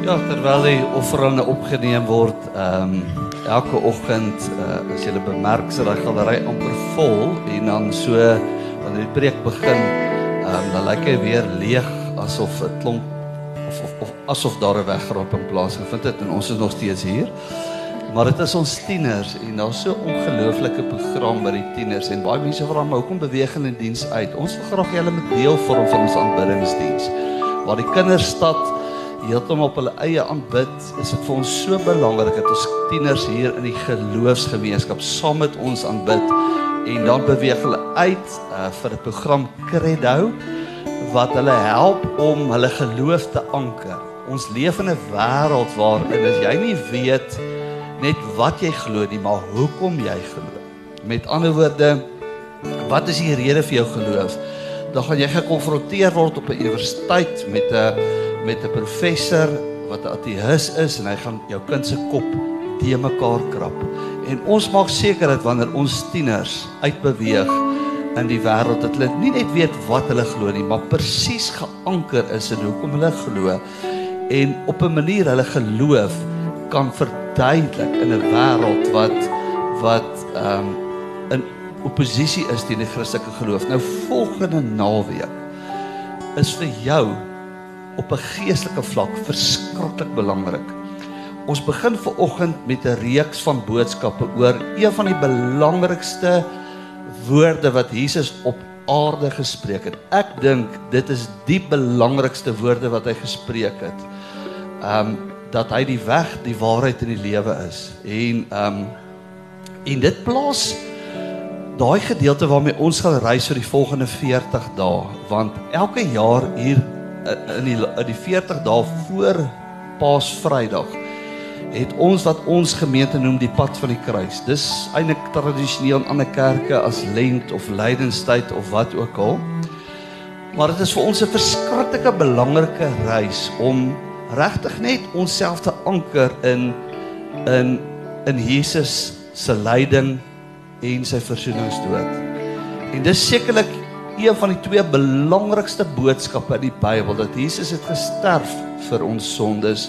Ja, terwyl die offerande opgeneem word, ehm um, elke oggend uh, as jy bemerk sy daai galery amper vol en dan so wanneer die preek begin, ehm um, dan lyk hy weer leeg asof 'n klomp of of, of asof daar 'n weggeroep in plaas gevind het en ons is nog steeds hier. Maar dit is ons tieners en daar's so ongelooflike program by die tieners en baie mense vra my hoekom beweeg hulle in diens uit? Ons wil graag julle met deel vorm van ons aanbiddingsdiens. Waar die kinders stad heeltemal op hulle eie aanbid, is dit vir ons so belangrik dat ons tieners hier in die geloofsgemeenskap saam met ons aanbid en dan beweeg hulle uit uh, vir 'n program Credo wat hulle help om hulle geloof te anker. Ons leef in 'n wêreld waarin as jy nie weet net wat jy glo nie, maar hoekom jy glo. Met ander woorde, wat is die rede vir jou geloof? Dan gaan jy gekonfronteer word op 'n universiteit met 'n met 'n professor wat 'n ateïs is en hy gaan jou kind se kop te mekaar krap. En ons maak seker dat wanneer ons tieners uitbeweeg in die wêreld dat hulle nie net weet wat hulle glo nie, maar presies geanker is in hoekom hulle glo en op 'n manier hulle geloof kan verduidelik in 'n wêreld wat wat ehm um, in oppositie is teen die Christelike geloof. Nou volgende naweek is vir jou op 'n geestelike vlak verskriklik belangrik. Ons begin ver oggend met 'n reeks van boodskappe oor een van die belangrikste woorde wat Jesus op aarde gespreek het. Ek dink dit is die belangrikste woorde wat hy gespreek het. Um dat hy die weg, die waarheid en die lewe is. En um en dit plaas daai gedeelte waarmee ons gaan reis vir die volgende 40 dae, want elke jaar hier in die in die 40 dae voor Paasvrydag het ons wat ons gemeente noem die pad van die kruis. Dis eintlik tradisioneel in ander kerke as lent of lydenstyd of wat ook al. Maar dit is vir ons 'n verskriklike belangrike reis om regtig net onsself te anker in in in Jesus se lyding en sy versoeningsdood. En dis sekerlik een van die twee belangrikste boodskappe in die Bybel dat Jesus het gesterf vir ons sondes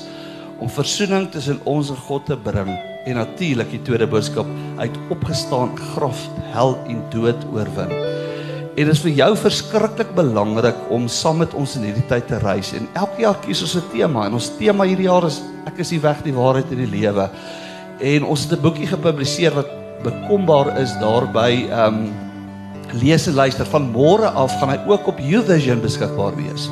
om verzoening tussen ons en God te bring en natuurlik die tweede boodskap uit opgestaan graf hel en dood oorwin. En dit is vir jou verskriklik belangrik om saam met ons in hierdie tyd te reis en elke jaar kies ons 'n tema en ons tema hierdie jaar is ek is die weg die waarheid en die lewe. En ons het 'n boekie gepubliseer wat bekombaar is daarby ehm um, lees en luister van môre af gaan hy ook op YouVision beskikbaar wees.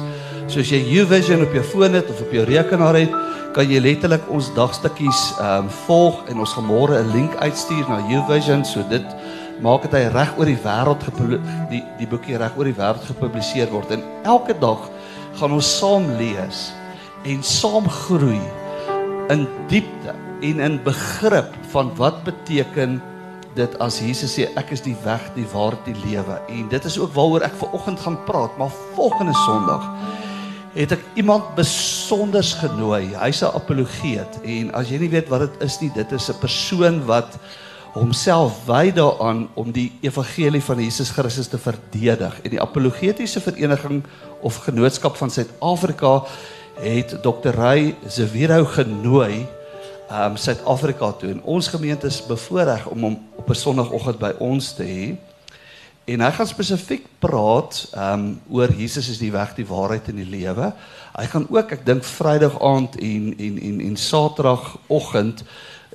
So as jy YouVision op jou foon het of op jou rekenaar het, kan jy letterlik ons dagstukkies ehm um, volg en ons gaan môre 'n link uitstuur na YouVision so dit maak dit hy reg oor die wêreld die die boekie reg oor die wêreld gepubliseer word en elke dag gaan ons saam lees en saam groei in diepte en in begrip van wat beteken dit as Jesus sê ek is die weg, die waarheid, die lewe. En dit is ook waaroor ek ver oggend gaan praat, maar volgende Sondag het ek iemand besonders genooi. Hy's 'n apologeet en as jy nie weet wat dit is nie, dit is 'n persoon wat homself wy daaraan om die evangelie van Jesus Christus te verdedig. En die apologetiese vereniging of genootskap van Suid-Afrika het Dr. Ray Zewiro genooi um Suid-Afrika toe en ons gemeente is bevoorreg om hom op 'n Sondagoggend by ons te hê. En hy gaan spesifiek praat um oor Jesus is die weg, die waarheid en die lewe. Hy gaan ook, ek dink Vrydag aand en en en en Saterdagoggend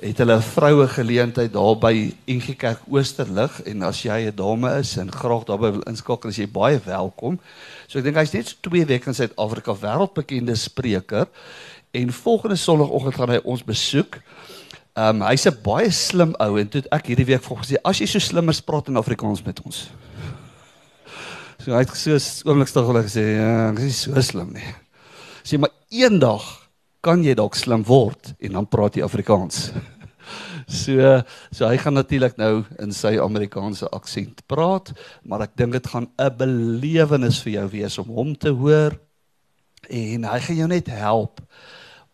het hulle 'n vroue geleentheid daar by NG Kerk Oosterlig en as jy 'n dame is en graag daarby wil inskakel, is jy baie welkom. So ek dink hy's net so 2 weke in Suid-Afrika wêreldbekende spreker. En volgende Sondagoggend gaan hy ons besoek. Ehm um, hy's 'n baie slim ou en toe ek hierdie week volgens sê as jy so slim is praat in Afrikaans met ons. So hy het so oomblik stil gelag gesê ja, ek is so slim nie. Sê maar eendag kan jy dalk slim word en dan praat jy Afrikaans. So so hy gaan natuurlik nou in sy Amerikaanse aksent praat, maar ek dink dit gaan 'n belewenis vir jou wees om hom te hoor en hy gaan jou net help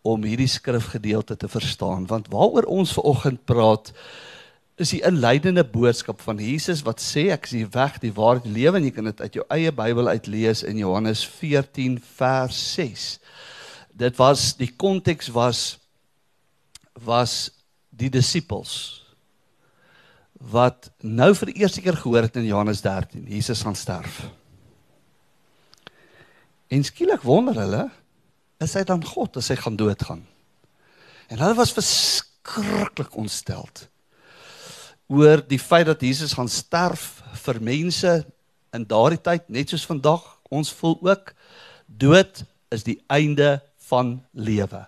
om hierdie skrifgedeelte te verstaan want waaroor ons ver oggend praat is die inleidende boodskap van Jesus wat sê ek is die weg die waarheid die lewe en jy kan dit uit jou eie Bybel uitlees in Johannes 14 vers 6 dit was die konteks was was die disippels wat nou vir die eerste keer gehoor het in Johannes 13 Jesus gaan sterf. En skielik wonder hulle, is hy dan God as hy gaan doodgaan? En hulle was verskriklik ontsteld oor die feit dat Jesus gaan sterf vir mense in daardie tyd net soos vandag. Ons voel ook dood is die einde van lewe.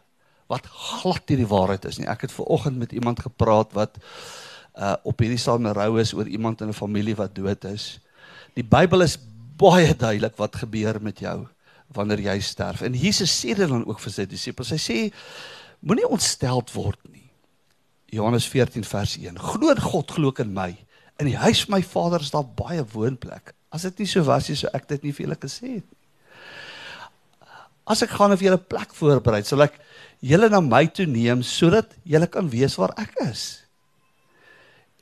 Wat glad nie die waarheid is nie. Ek het ver oggend met iemand gepraat wat uh, op hierdie same rou is oor iemand in 'n familie wat dood is. Die Bybel is baie duidelik wat gebeur met jou wanneer jy sterf. En Jesus sê dit dan ook vir sy disippels. Hy sê moenie ontsteld word nie. Johannes 14 vers 1 glo in God glo in my. In die huis van my Vader is daar baie woonplek. As dit nie so was nie so ek dit nie vir julle gesê het nie. As ek gaan of julle plek voorberei sal ek julle na my toe neem sodat julle kan weet waar ek is.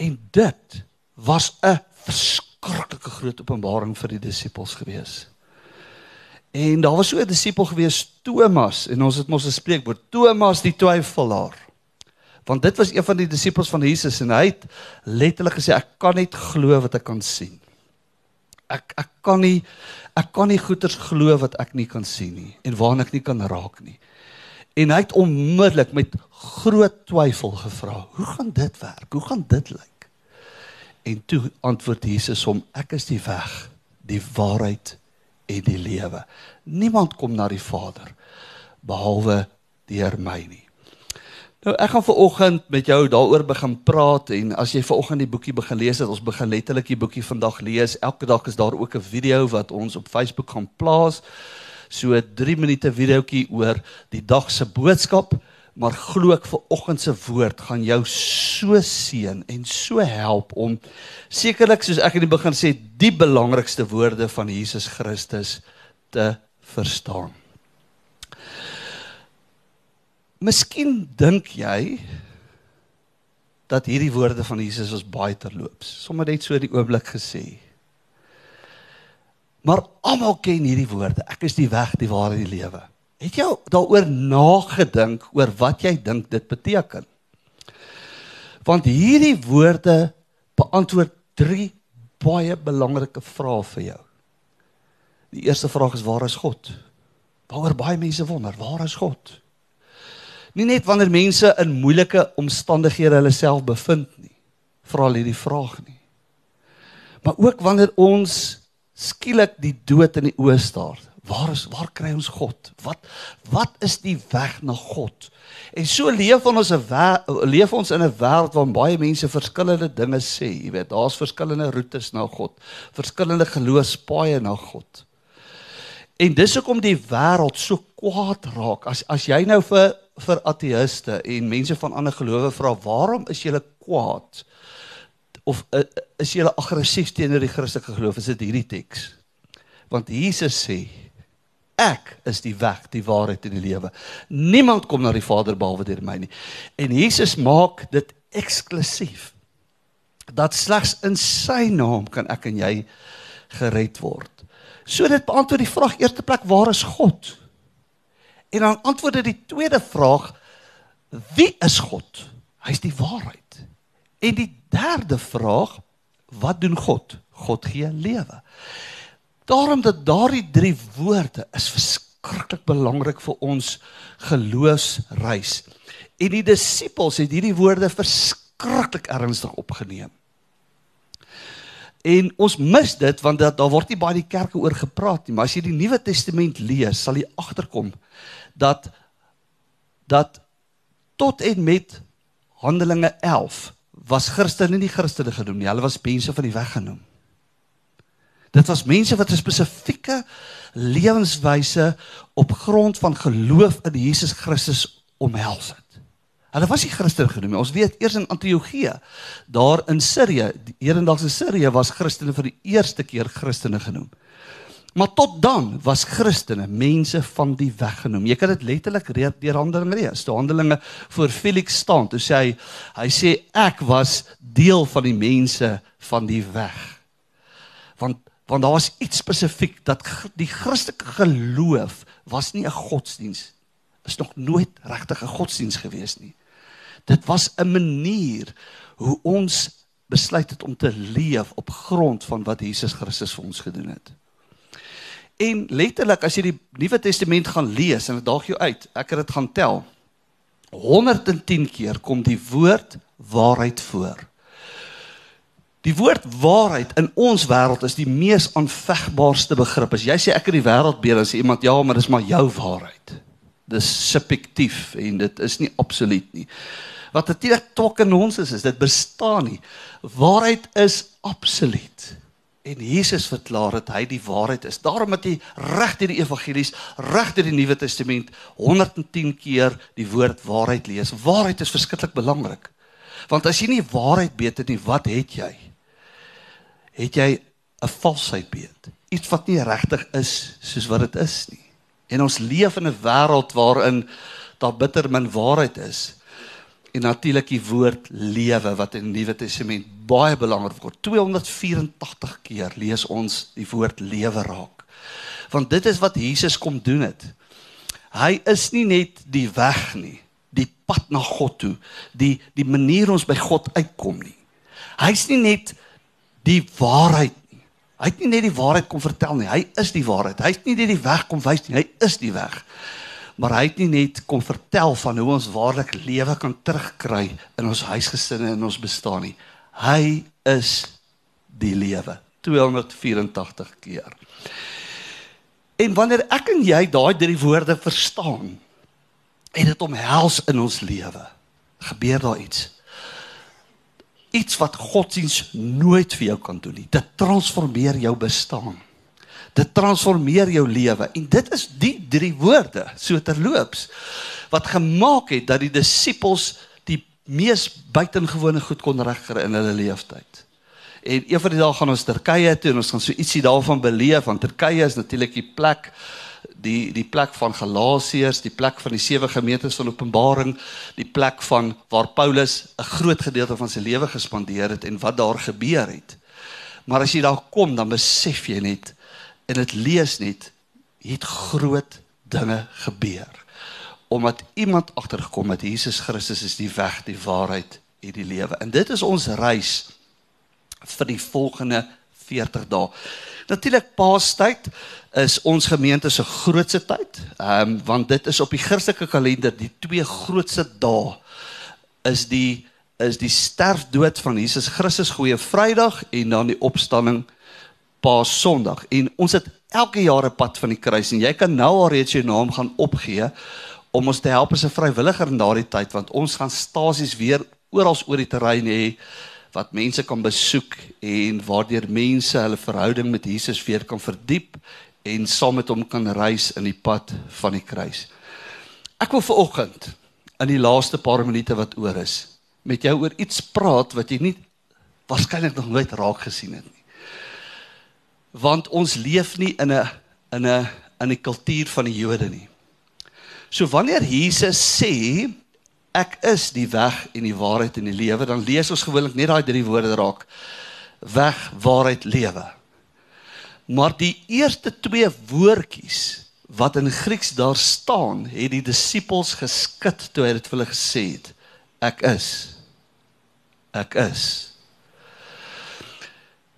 En dit was 'n verskriklike groot openbaring vir die disippels gewees. En daar was so 'n disipel gewees Thomas en ons het mos 'n spreekwoord Thomas die twyfelaar. Want dit was een van die disippels van Jesus en hy het letterlik gesê ek kan net glo wat ek kan sien. Ek ek kan nie ek kan nie goeters glo wat ek nie kan sien nie en waarna ek nie kan raak nie. En hy het onmiddellik met groot twyfel gevra, "Hoe gaan dit werk? Hoe gaan dit lyk?" En toe antwoord Jesus hom: Ek is die weg, die waarheid en die lewe. Niemand kom na die Vader behalwe deur my nie. Nou ek gaan vanoggend met jou daaroor begin praat en as jy vanoggend die boekie begin lees, het ons begin letterlik die boekie vandag lees. Elke dag is daar ook 'n video wat ons op Facebook gaan plaas. So 'n 3 minute videoetjie oor die dag se boodskap maar glo ek vir oggend se woord gaan jou so seën en so help om sekerlik soos ek in die begin sê die belangrikste woorde van Jesus Christus te verstaan. Miskien dink jy dat hierdie woorde van Jesus ons baie terloops. Sommige net so die oomblik gesê. Maar almal ken hierdie woorde. Ek is die weg, die waarheid en die lewe. Het jy daaroor nagedink oor wat jy dink dit beteken? Want hierdie woorde beantwoord drie baie belangrike vrae vir jou. Die eerste vraag is waar is God? Waaroor baie mense wonder, waar is God? Nie net wanneer mense in moeilike omstandighede hulle self bevind nie, vra hulle hierdie vraag nie. Maar ook wanneer ons skielik die dood in die oë staar, Waar is waar kry ons God? Wat wat is die weg na God? En so leef ons 'n leef ons in 'n wêreld waar baie mense verskillende dinge sê, jy weet, daar's verskillende roetes na God, verskillende geloofspaaie na God. En dis hoekom die wêreld so kwaad raak. As as jy nou vir vir ateëste en mense van ander gelowe vra, "Waarom is julle kwaad?" of uh, is julle aggressief teenoor die Christelike geloof? Is dit hierdie teks? Want Jesus sê Ek is die weg, die waarheid en die lewe. Niemand kom na die Vader behalwe deur my nie. En Jesus maak dit eksklusief. Dat slegs in sy naam kan ek en jy gered word. So dit beantwoord die vraag eerste plek waar is God? En dan antwoord dit die tweede vraag wie is God? Hy's die waarheid. En die derde vraag wat doen God? God gee lewe. Daarom dat daardie drie woorde is verskriklik belangrik vir ons geloofsreis. En die disippels het hierdie woorde verskriklik ernstig opgeneem. En ons mis dit want dat daar word nie baie die kerke oor gepraat nie, maar as jy die Nuwe Testament lees, sal jy agterkom dat dat tot en met Handelinge 11 was Christene nie Christene genoem nie, hulle was mense van die weg genoem. Dit was mense wat 'n spesifieke lewenswyse op grond van geloof in Jesus Christus omhels het. Hulle was nie Christen genoem nie. Ons weet eers in Antiochië, daar in Sirië, die hedendaagse Sirië was Christene vir die eerste keer Christene genoem. Maar tot dan was Christene mense van die weg genoem. Jy kan dit letterlik deur Handelinge lees. Die Handelinge voor Felix staan, toe sê hy, hy sê ek was deel van die mense van die weg. Want want daar was iets spesifiek dat die Christelike geloof was nie 'n godsdiens is nog nooit regtig 'n godsdiens gewees nie. Dit was 'n manier hoe ons besluit het om te leef op grond van wat Jesus Christus vir ons gedoen het. En letterlik as jy die Nuwe Testament gaan lees en dit daag jou uit, ek het dit gaan tel. 110 keer kom die woord waarheid voor. Die woord waarheid in ons wêreld is die mees aanvegbaarste begrip. As jy sê ek het die wêreld beheer, dan sê iemand ja, maar dis maar jou waarheid. Dis subjektief en dit is nie absoluut nie. Wat natuurlik ons is, is dit bestaan nie. Waarheid is absoluut. En Jesus verklaar dat hy die waarheid is. Daarom het hy reg deur die evangelies, reg deur die Nuwe Testament 110 keer die woord waarheid lees. Waarheid is verskriklik belangrik. Want as jy nie waarheid weet nie, wat het jy? Het jy 'n valsheid weet? Iets wat nie regtig is soos wat dit is nie. En ons leef in 'n wêreld waarin daar bitter min waarheid is en natuurlik die woord lewe wat in die Nuwe Testament baie belangrik word. 284 keer lees ons die woord lewe raak. Want dit is wat Jesus kom doen het. Hy is nie net die weg nie, die pad na God toe, die die manier ons by God uitkom nie. Hy's nie net die waarheid nie. Hy het nie net die waarheid kom vertel nie. Hy is die waarheid. Hy het nie net die weg kom wys nie. Hy is die weg maar hy het nie net kom vertel van hoe ons waarlik lewe kan terugkry in ons huisgesinne en ons bestaan nie. Hy is die lewe 284 keer. En wanneer ek en jy daai drie woorde verstaan en dit omhels in ons lewe, gebeur daar iets. Iets wat godsdiens nooit vir jou kan doen nie. Dit transformeer jou bestaan. Dit transformeer jou lewe en dit is die drie woorde so terloops wat gemaak het dat die disippels die mees buitengewone goed kon regkry in hulle lewenstyd. En een van die dae gaan ons Turkye toe en ons gaan so ietsie daarvan beleef want Turkye is natuurlik die plek die die plek van Galasiërs, die plek van die sewe gemeentes van Openbaring, die plek van waar Paulus 'n groot gedeelte van sy lewe gespandeer het en wat daar gebeur het. Maar as jy daar kom, dan besef jy net en dit lees net het groot dinge gebeur omdat iemand agtergekom het Jesus Christus is die weg, die waarheid en die lewe. En dit is ons reis vir die volgende 40 dae. Natuurlik Paastyd is ons gemeente se grootste tyd. Ehm um, want dit is op die Christelike kalender die twee grootste dae is die is die sterfdood van Jesus Christus Goeie Vrydag en dan die opstanding Paas Sondag en ons het elke jaar 'n pad van die kruis en jy kan nou al reeds jou naam gaan opgee om ons te help as 'n vrywilliger in daardie tyd want ons gaan stasies weer oral oor die terrein hê wat mense kan besoek en waardeur mense hulle verhouding met Jesus weer kan verdiep en saam met hom kan reis in die pad van die kruis. Ek wil viroggend in die laaste paar minute wat oor is met jou oor iets praat wat jy nie waarskynlik nog nooit raak gesien het nie want ons leef nie in 'n in 'n in 'n kultuur van die Jode nie. So wanneer Jesus sê ek is die weg en die waarheid en die lewe, dan lees ons gewoonlik net daai drie woorde raak. Weg, waarheid, lewe. Maar die eerste twee woordjies wat in Grieks daar staan, het die disippels geskit toe hy dit vir hulle gesê het. Ek is. Ek is.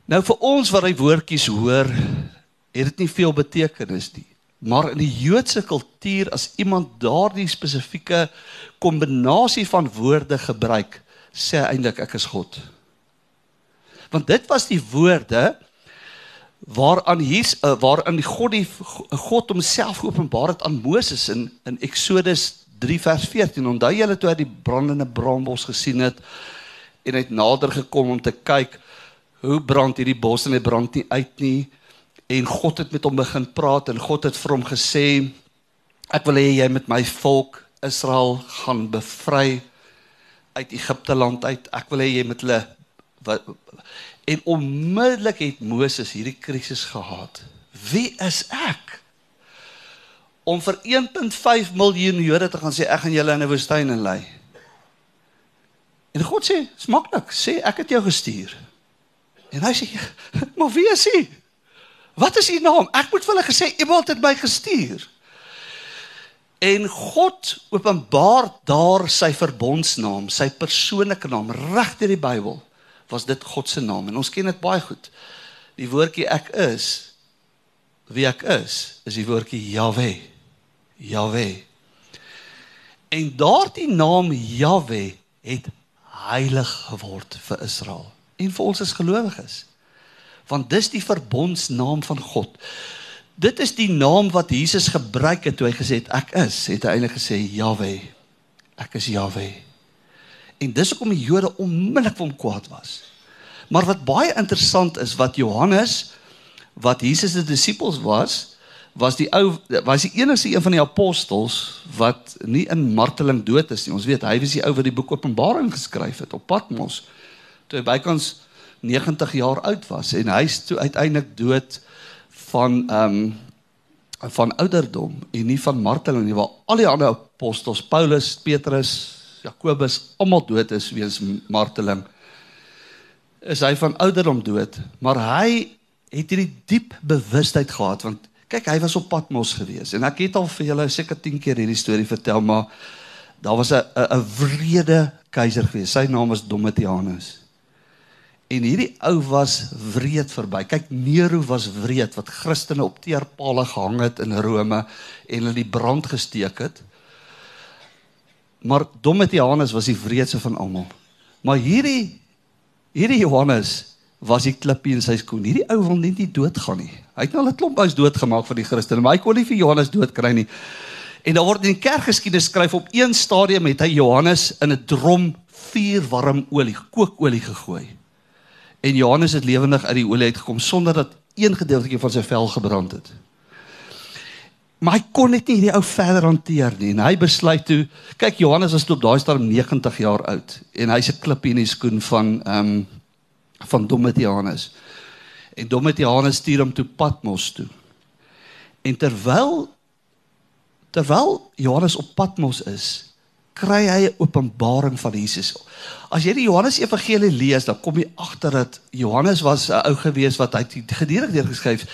Nou vir ons wat hy woordjies hoor, het dit nie veel betekenis nie. Maar in die Joodse kultuur as iemand daardie spesifieke kombinasie van woorde gebruik, sê hy eintlik ek is God. Want dit was die woorde waaraan hier's uh, waarin die God die God homself openbaar het aan Moses in in Eksodus 3 vers 14. Onthou julle toe hy die brandende braambos gesien het en hy het nader gekom om te kyk hoe brand hierdie bos en hy brand nie uit nie en God het met hom begin praat en God het vir hom gesê ek wil hê jy met my volk Israel gaan bevry uit Egipte land uit ek wil hê jy met hulle wat en onmiddellik het Moses hierdie krisis gehad wie is ek om vir 1.5 miljoen Jode te gaan sê ek gaan julle in 'n woestyn inlei en God sê smaklik sê ek het jou gestuur En hy sê, "Maar wie is hy? Wat is u naam? Ek moet vir hulle gesê iemand het my gestuur." En God openbaar daar sy verbondsnaam, sy persoonlike naam reg deur die Bybel. Was dit God se naam en ons ken dit baie goed. Die woordjie ek is wie ek is, is die woordjie Jahwe. Jahwe. En daardie naam Jahwe het heilig geword vir Israel en vir ons as gelowiges. Want dis die verbondsnaam van God. Dit is die naam wat Jesus gebruik het toe hy gesê het ek is, het hy eintlik gesê Jahwe. Ek is Jahwe. En dis hoekom die Jode onmiddellik vir hom kwaad was. Maar wat baie interessant is wat Johannes wat Jesus se disippels was, was die ou was die enigste een van die apostels wat nie in marteling dood is nie. Ons weet hy was die ou wat die boek Openbaring geskryf het op Patmos toe hy bykans 90 jaar oud was en hy is toe uiteindelik dood van ehm um, van ouderdom en nie van marteling nie waar al die ander apostels Paulus, Petrus, Jakobus almal dood is weens marteling is hy van ouderdom dood maar hy het hierdie diep bewustheid gehad want kyk hy was op Patmos gewees en ek het al vir julle seker 10 keer hierdie storie vertel maar daar was 'n 'n wrede keiser gewees sy naam was Domitianus En hierdie ou was wreed verby. Kyk, Nero was wreed wat Christene op teerpale gehang het in Rome en hulle die brand gesteek het. Maar Domitianus was die wreedste van almal. Maar hierdie hierdie Johannes was die klippie in sy skoen. Hierdie ou wil net nie doodgaan nie. Hy het nou 'n klomp ouens doodgemaak vir die Christene, maar hy kon nie vir Johannes doodkry nie. En daar word in die kerkgeskiedenis skryf op een stadium het hy Johannes in 'n drom vuurwarm olie, kookolie gegooi. En Johannes het lewendig uit die olie uitgekom sonder dat een gedeeltjie van sy vel gebrand het. Maar hy kon net nie hierdie ou verder hanteer nie en hy besluit toe, kyk Johannes was toe op daai stadium 90 jaar oud en hy's 'n klip in die skoen van ehm um, van Domitianus. En Domitianus stuur hom toe Patmos toe. En terwyl terwyl Johannes op Patmos is, kry hy 'n openbaring van Jesus. As jy die Johannes Evangelie lees, dan kom jy agter dat Johannes was 'n ou gewees wat hy gedurig deurgeskryf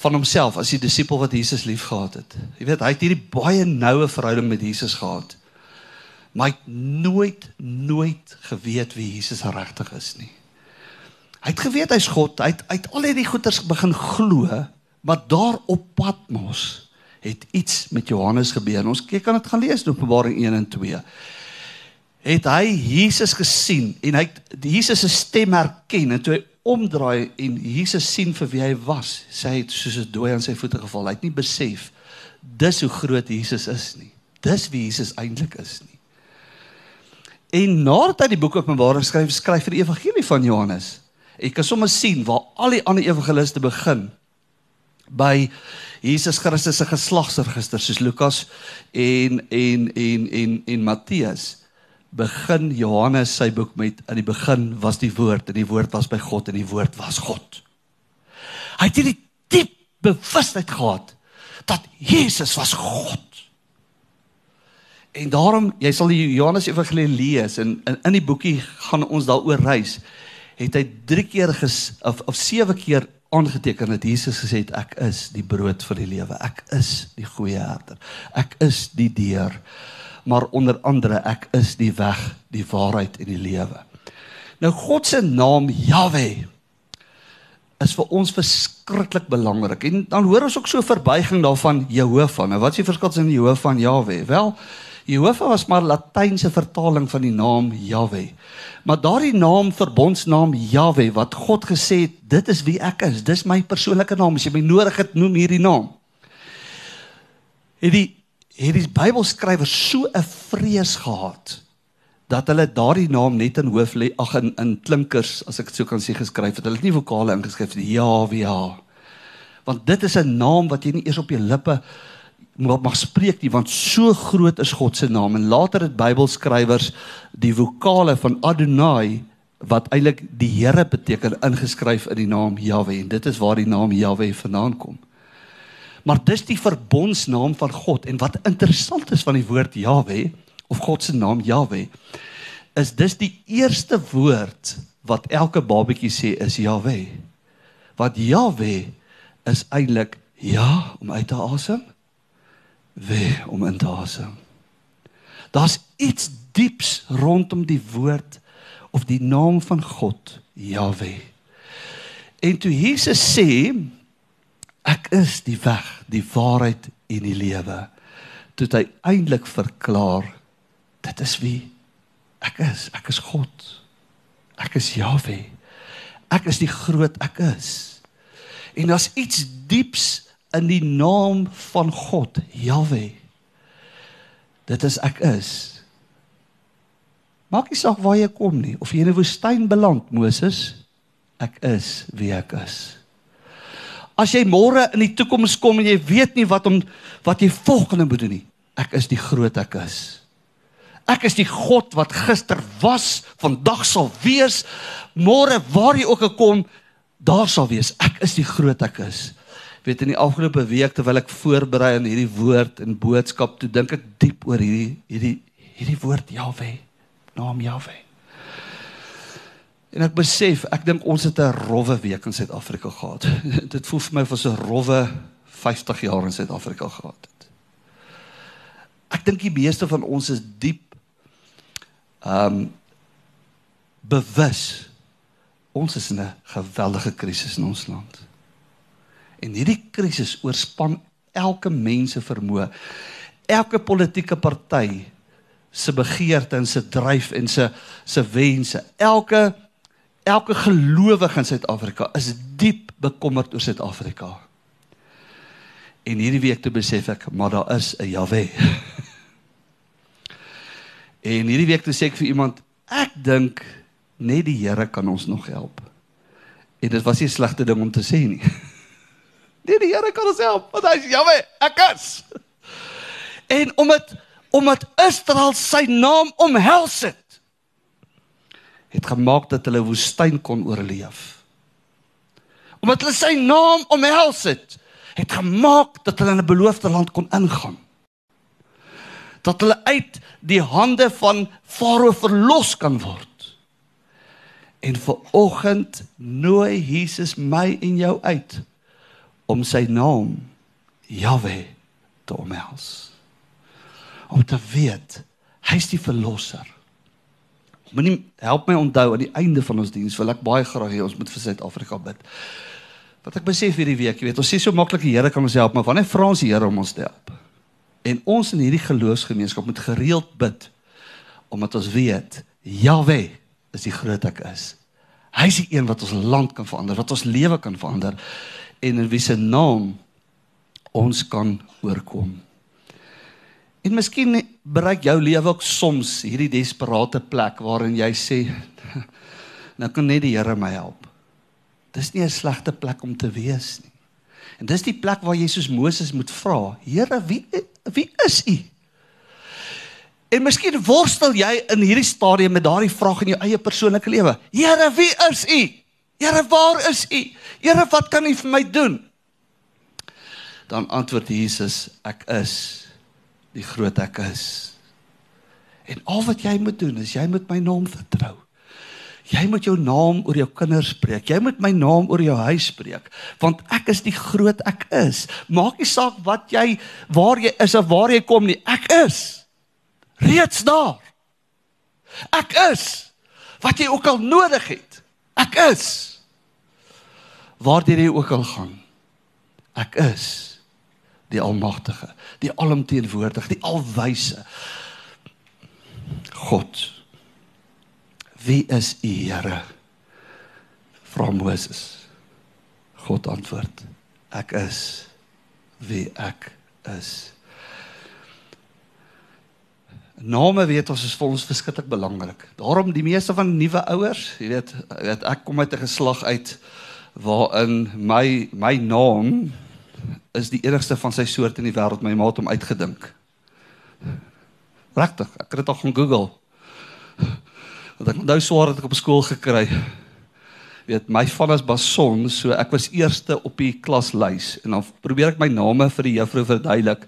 van homself as die disipel wat Jesus liefgehad het. Jy weet, hy het hierdie baie noue verhouding met Jesus gehad. Maar hy het nooit nooit geweet wie Jesus regtig is nie. Hy het geweet hy's God, hy het uit al hierdie goeters begin glo, maar daar op Patmos het iets met Johannes gebeur. Ons kyk kan dit gaan lees in Openbaring 1 en 2. Het hy Jesus gesien en hy het Jesus se stem herken en toe hy omdraai en Jesus sien vir wie hy was, sê hy het soos 'n dooi aan sy voete geval. Hy het nie besef dis hoe groot Jesus is nie. Dis wie Jesus eintlik is nie. En nadat hy die boek Openbaring skryf, skryf hy die evangelie van Johannes. Ek kan sommer sien waar al die ander evangeliste begin by Jesus Christus se geslagsregister soos Lukas en en en en en Matteus begin Johannes sy boek met in die begin was die woord en die woord was by God en die woord was God. Hy het hierdie diep bewustheid gehad dat Jesus was God. En daarom jy sal die Johannes Evangelie lees en in in die boekie gaan ons daaroor reis. Het hy 3 keer ges, of of 7 keer aangeteken dat Jesus gesê het ek is die brood vir die lewe. Ek is die goeie herder. Ek is die deur. Maar onder andere ek is die weg, die waarheid en die lewe. Nou God se naam Jahwe is vir ons verskriklik belangrik. En dan hoor ons ook so verbuiging daarvan Jehovah. Nou wat is die verskil tussen Jehovah en Jahwe? Wel, Jehovah was maar latynse vertaling van die naam Jahwe. Maar daardie naam verbondsnaam Jahwe wat God gesê het, dit is wie ek is. Dis my persoonlike naam. As jy my nodig het, noem hierdie naam. Het die het die Bybelskrywers so 'n vrees gehad dat hulle daardie naam net in hoof lê ag in in klinkers as ek dit sou kan sê geskryf het. Hulle het nie vokale ingeskryf nie. Jahwe. Ja. Want dit is 'n naam wat jy nie eers op jou lippe mag mag spreek nie want so groot is God se naam en later het Bybelskrywers die vokale van Adonai wat eintlik die Here beteken ingeskryf in die naam Jahwe en dit is waar die naam Jahwe vandaan kom. Maar dis die verbondsnaam van God en wat interessant is van die woord Jahwe of God se naam Jahwe is dis die eerste woord wat elke babatjie sê is Jahwe. Wat Jahwe is eintlik ja om uit te asem weh om in te asem. Daar's iets dieps rondom die woord of die naam van God, Jahwe. En toe Jesus sê ek is die weg, die waarheid en die lewe, toe hy eintlik verklaar dit is wie ek is. Ek is God. Ek is Jahwe. Ek is die groot ek is. En daar's iets dieps in die naam van God, Jahwe. Dit is ek is. Maak nie saak waar jy kom nie, of jy in 'n woestyn beland, Moses, ek is wie ek is. As jy môre in die toekoms kom en jy weet nie wat om wat jy volgende moet doen nie, ek is die groot ek is. Ek is die God wat gister was, vandag sal wees, môre waar jy ook al kom, daar sal wees. Ek is die groot ek is weet in die afgelope week terwyl ek voorberei aan hierdie woord en boodskap, toe dink ek diep oor hierdie hierdie hierdie woord Jahwe, naam Jahwe. En ek besef, ek dink ons het 'n rowwe week in Suid-Afrika gehad. Dit voel vir my of ons 'n rowwe 50 jaar in Suid-Afrika gehad het. Ek dink die meeste van ons is diep ehm um, bewus ons is in 'n geweldige krisis in ons land. En hierdie krisis oorspan elke mens se vermoë. Elke politieke party se begeerte en se dryf en se se wense. Elke elke gelowige in Suid-Afrika is diep bekommerd oor Suid-Afrika. En hierdie week toe besef ek, maar daar is 'n Jahwe. en hierdie week toe sê ek vir iemand, ek dink net die Here kan ons nog help. En dit was nie 'n slegte ding om te sê nie. Nee, die Here kan ons help. Want hy is Jahwe, ek is. En omdat omdat Israel sy naam omhels het, het gemaak dat hulle woestyn kon oorleef. Omdat hulle sy naam omhels het, het gemaak dat hulle in 'n beloofde land kon ingaan. Dat hulle uit die hande van Farao verlos kan word. En vir oggend nooi Jesus my en jou uit om sy naam Jahwe te omhels. Om te weet hy is die verlosser. Moenie help my onthou aan die einde van ons diens wil ek baie graag hê ons moet vir Suid-Afrika bid. Wat ek besef hierdie week, jy weet, ons sê so maklik die Here kan ons help, maar wanneer vra ons die Here om ons te help? En ons in hierdie geloofsgemeenskap moet gereeld bid omdat ons weet Jahwe is die groot ek is. Hy is die een wat ons land kan verander, wat ons lewe kan verander en in wie se naam ons kan oorkom. En miskien bereik jou lewe ook soms hierdie desperate plek waarin jy sê nou kan net die Here my help. Dis nie 'n slegte plek om te wees nie. En dis die plek waar jy soos Moses moet vra, Here, wie wie is U? En miskien worstel jy in hierdie stadium met daardie vraag in jou eie persoonlike lewe. Here, wie is U? Here, waar is U? Here, wat kan U vir my doen? Dan antwoord Jesus, ek is die groot ek is. En al wat jy moet doen is jy moet my naam vertrou. Jy moet jou naam oor jou kinders spreek. Jy moet my naam oor jou huis spreek, want ek is die groot ek is. Maak nie saak wat jy waar jy is of waar jy kom nie. Ek is reeds daar. Ek is wat jy ook al nodig het. Ek is waardeur jy ook al gaan. Ek is die almagtige, die alomteenwoordige, die alwyse God. Wie is U, Here? Vra Moses. God antwoord: Ek is wie ek is. Name weet ons is vir ons verskriklik belangrik. Daarom die meeste van nuwe ouers, jy weet, weet ek kom uit 'n geslag uit waarin my my naam is die enigste van sy soort in die wêreld my ma het hom uitgedink. Regtig, ek het dit al gaan Google. Want ek onthou swaar het ek op skool gekry. Weet my van is Bason, so ek was eerste op die klaslys en dan probeer ek my name vir die juffrou verduidelik.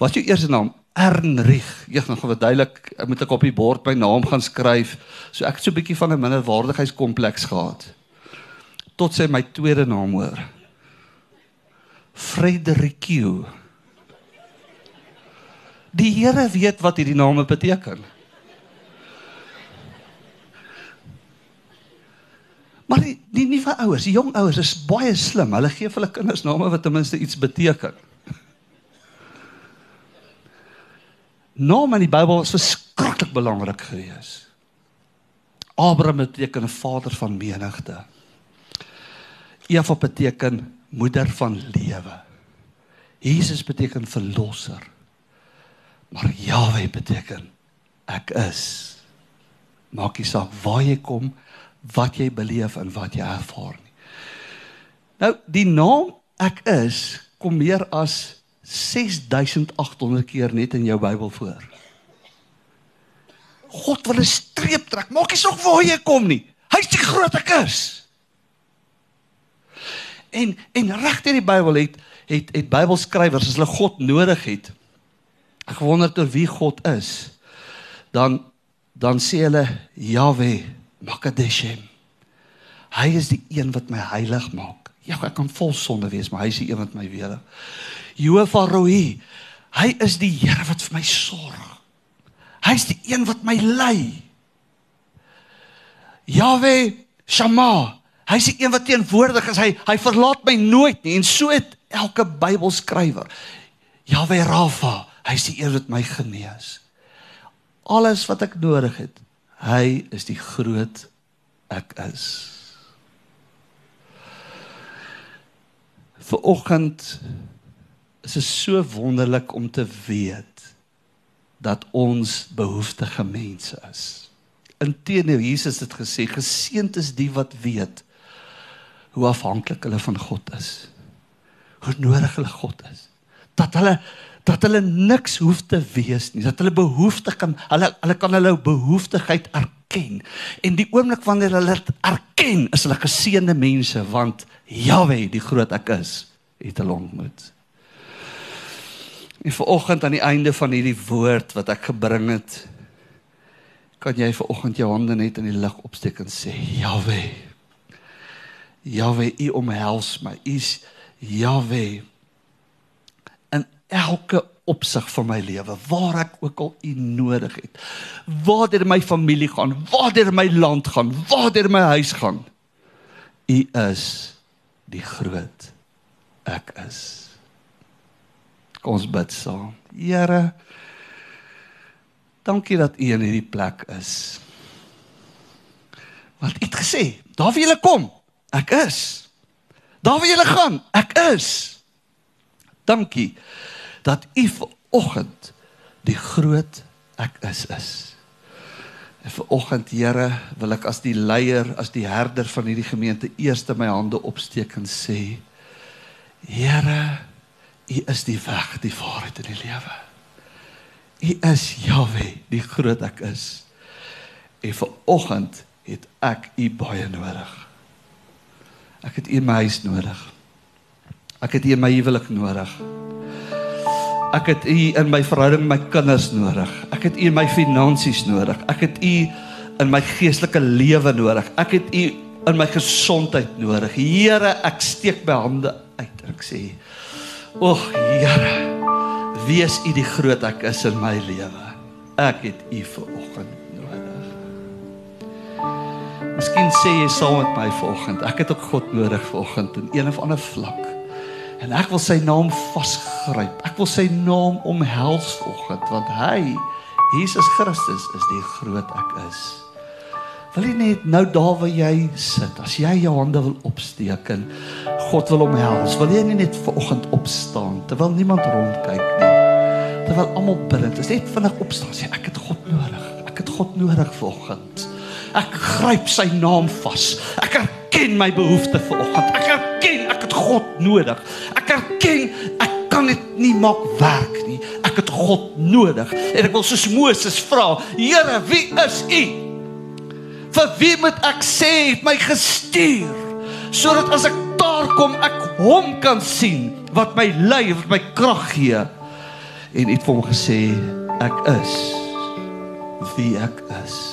Wat jou eerste naam? Ernrich. Ek gaan verduidelik, ek moet ek op die bord my naam gaan skryf. So ek het so 'n bietjie van 'n minderwaardigheidskompleks gehad tot sy my tweede naam hoor. Fredericue. Die Here weet wat hierdie name beteken. Maar die die nuwe ouers, die jong ouers is baie slim. Hulle gee vir hulle kinders name wat ten minste iets beteken. Name in die Bybel is verskriklik belangrik geweest. Abraham beteken 'n vader van menigte. Eva beteken moeder van lewe. Jesus beteken verlosser. Maar Jahwe beteken ek is. Maak nie saak waar jy kom, wat jy beleef en wat jy ervaar nie. Nou, die naam ek is kom meer as 6800 keer net in jou Bybel voor. God wil 'n streep trek. Maak nie saak waar jy kom nie. Hy's die groot ek is. En en regter die Bybel het het het Bybelskrywers as hulle God nodig het. Ek wonder ter wie God is. Dan dan sê hulle Jahwe Makadeshem. Hy is die een wat my heilig maak. Ja, ek kan vol sonde wees, maar hy is die een wat my weer. Jehovah Roi. Hy is die Here wat vir my sorg. Hy's die een wat my lei. Jahwe Shama. Hy's die een wat teenwoordig is. Hy hy verlaat my nooit nie en so het elke Bybelskrywer. Jahwe Rafa. Hy's die een wat my genees. Alles wat ek nodig het. Hy is die groot ek is. Vir oggend is dit so wonderlik om te weet dat ons behoeftige mense is. Inteendeel Jesus het gesê geseënd is die wat weet hoe afhanklik hulle van God is. Hoe nodig hulle God is. Dat hulle dat hulle niks hoef te wees nie, dat hulle behoeftig kan hulle hulle kan hulle behoeftigheid erken. En die oomblik wanneer hulle dit erken, is hulle geseënde mense want Jahwe, die groot ek is, het hulle ontmoet. En vir oggend aan die einde van hierdie woord wat ek gebring het, kan jy vir oggend jou hande net in die lug opsteek en sê: Jahwe. Jahwe, U omhels my. U is Jahwe. In elke opsig van my lewe, waar ek ook al U nodig het. Waar deur my familie gaan, waar deur my land gaan, waar deur my huis gaan. U is die groot ek is. Kom ons bid saam. Here, dankie dat U in hierdie plek is. Want U het gesê, daar waar jy kom, ek is. Daar waar jy gaan, ek is. Dankie dat U vanoggend die groot ek is is. En vanoggend Here, wil ek as die leier, as die herder van hierdie gemeente eers my hande opsteek en sê: Here, U is die weg, die waarheid en die lewe. U is Jahwe, die groot ek is. En vir oggend het ek U baie nodig. Ek het U in my huis nodig. Ek het U in my huwelik nodig. Ek het U in my verhouding met my kinders nodig. Ek het U in my finansies nodig. Ek het U in my geestelike lewe nodig. Ek het U in my gesondheid nodig. Here, ek steek my hande uit en ek sê O Here, wees U die groot ek is in my lewe. Ek het U vir oggend. Miskien sê jy saam met my vanoggend, ek het ook God nodig vanoggend in een of ander vlak. En ek wil sy naam vasgryp. Ek wil sy naam omhels vanoggend want hy Jesus Christus is die groot ek is. Wil jy net nou daar waar jy sit, as jy jou hande wil opsteek en God wil omhels, wil jy nie net vanoggend opstaan terwyl niemand rondkyk nie. Terwyl almal bid, is net vinnig opstaan sê ek het God nodig. Ek het God nodig vanoggend. Ek gryp sy naam vas. Ek erken my behoefte vanoggend. Ek erken ek het God nodig. Ek erken ek kan dit nie maak werk nie. Ek het God nodig. En ek wil soos Moses vra, Here, wie is U? vir wie moet ek sê het my gestuur sodat as ek daar kom ek hom kan sien wat my lei wat my krag gee en het vir hom gesê ek is wie ek is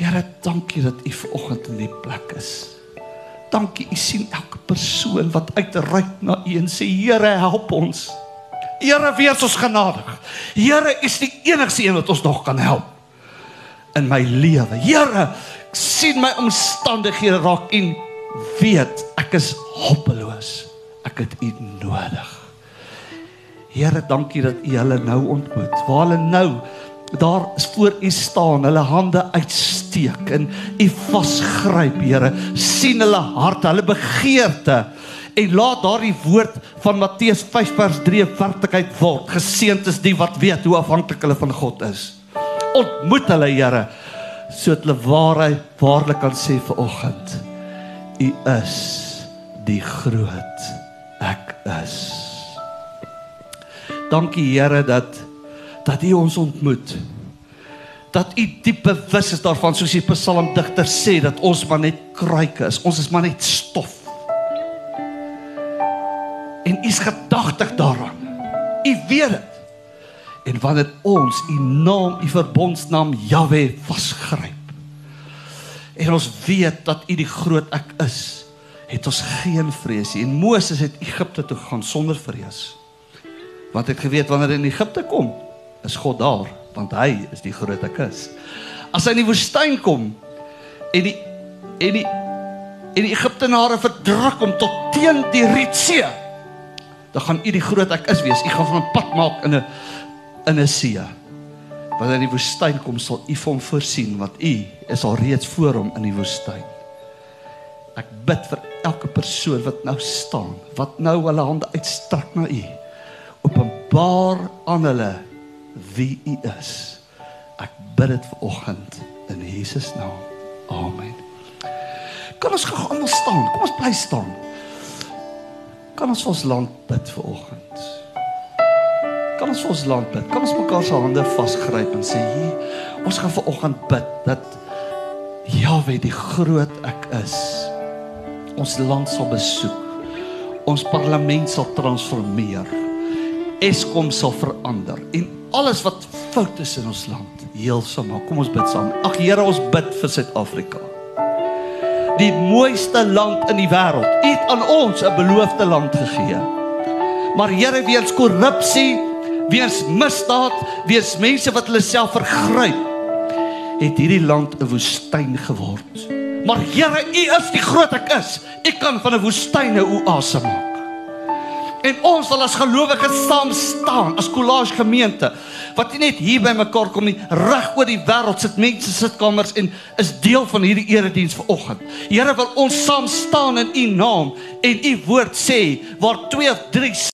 Here dankie dat u vanoggend in die plek is dankie u sien elke persoon wat uitreik na u en sê Here help ons Here, wees ons genadig. Here, U is die enigste een wat ons nog kan help in my lewe. Here, ek sien my omstandighede raak en weet ek is hopeloos. Ek het U nodig. Here, dankie dat U hulle nou ontmoet. Waar hulle nou daar voor U staan, hulle hande uitsteek en U vasgryp, Here. sien hulle harte, hulle begeerte en laat daardie woord van Matteus 5 vers 3 werklikheid word. Geseënd is die wat weet hoe afhanklik hulle van God is. Ontmoet hulle, Here, sodat hulle waarheid waarlik kan sê vir oggend. U is die groot ek is. Dankie Here dat dat U ons ontmoet. Dat U diep bewus is daarvan soos die psalmdigter sê dat ons maar net kruike is. Ons is maar net stof. En U is gedagtig daaraan. U weet dit. En wanneer ons U naam, U verbondsnaam Jahwe vasgryp. En ons weet dat U die groot ek is, het ons geen vrees nie. En Moses het Egipte toe gegaan sonder vrees. Want hy het geweet wanneer hy in Egipte kom, is God daar, want hy is die groot ek is. As hy in die woestyn kom en die en die en die Egiptenare verdruk hom tot teen die Rietsee, dan gaan u die groot ek is wees. U gaan van 'n pad maak in 'n in 'n see. Wanneer hy in die woestyn kom, sal u hom voorsien want u is al reeds voor hom in die woestyn. Ek bid vir elke persoon wat nou staan, wat nou hulle hande uitstrek na u openbaar aan hulle wie U is. Ek bid dit vanoggend in Jesus naam. Amen. Kom ons gaan almal staan. Kom ons bly staan. Kan ons vir ons land bid vanoggend? Kan ons vir ons land bid? Kan ons mekaar se hande vasgryp en sê hier, ons gaan vanoggend bid dat Jahwe die groot ek is. Ons land sal besoek. Ons parlement sal transformeer. Eskom sal verander en alles wat fout is in ons land heel sal maak. Kom ons bid saam. Ag Here, ons bid vir Suid-Afrika. Die mooiste land in die wêreld. U het aan ons 'n beloofde land gegee. Maar Here, weens korrupsie, weens misdaad, weens mense wat hulle self vergryp, het hierdie land 'n woestyn geword. Maar Here, U is die groot ek is. U kan van 'n woestyn 'n oase maak. En ons sal as gelowiges saam staan as kollage gemeente wat nie net hier by mekaar kom nie, reg oor die wêreld sit mense sitkamers en is deel van hierdie erediens vanoggend. Here wil ons saam staan in u naam en u woord sê waar 2 of 3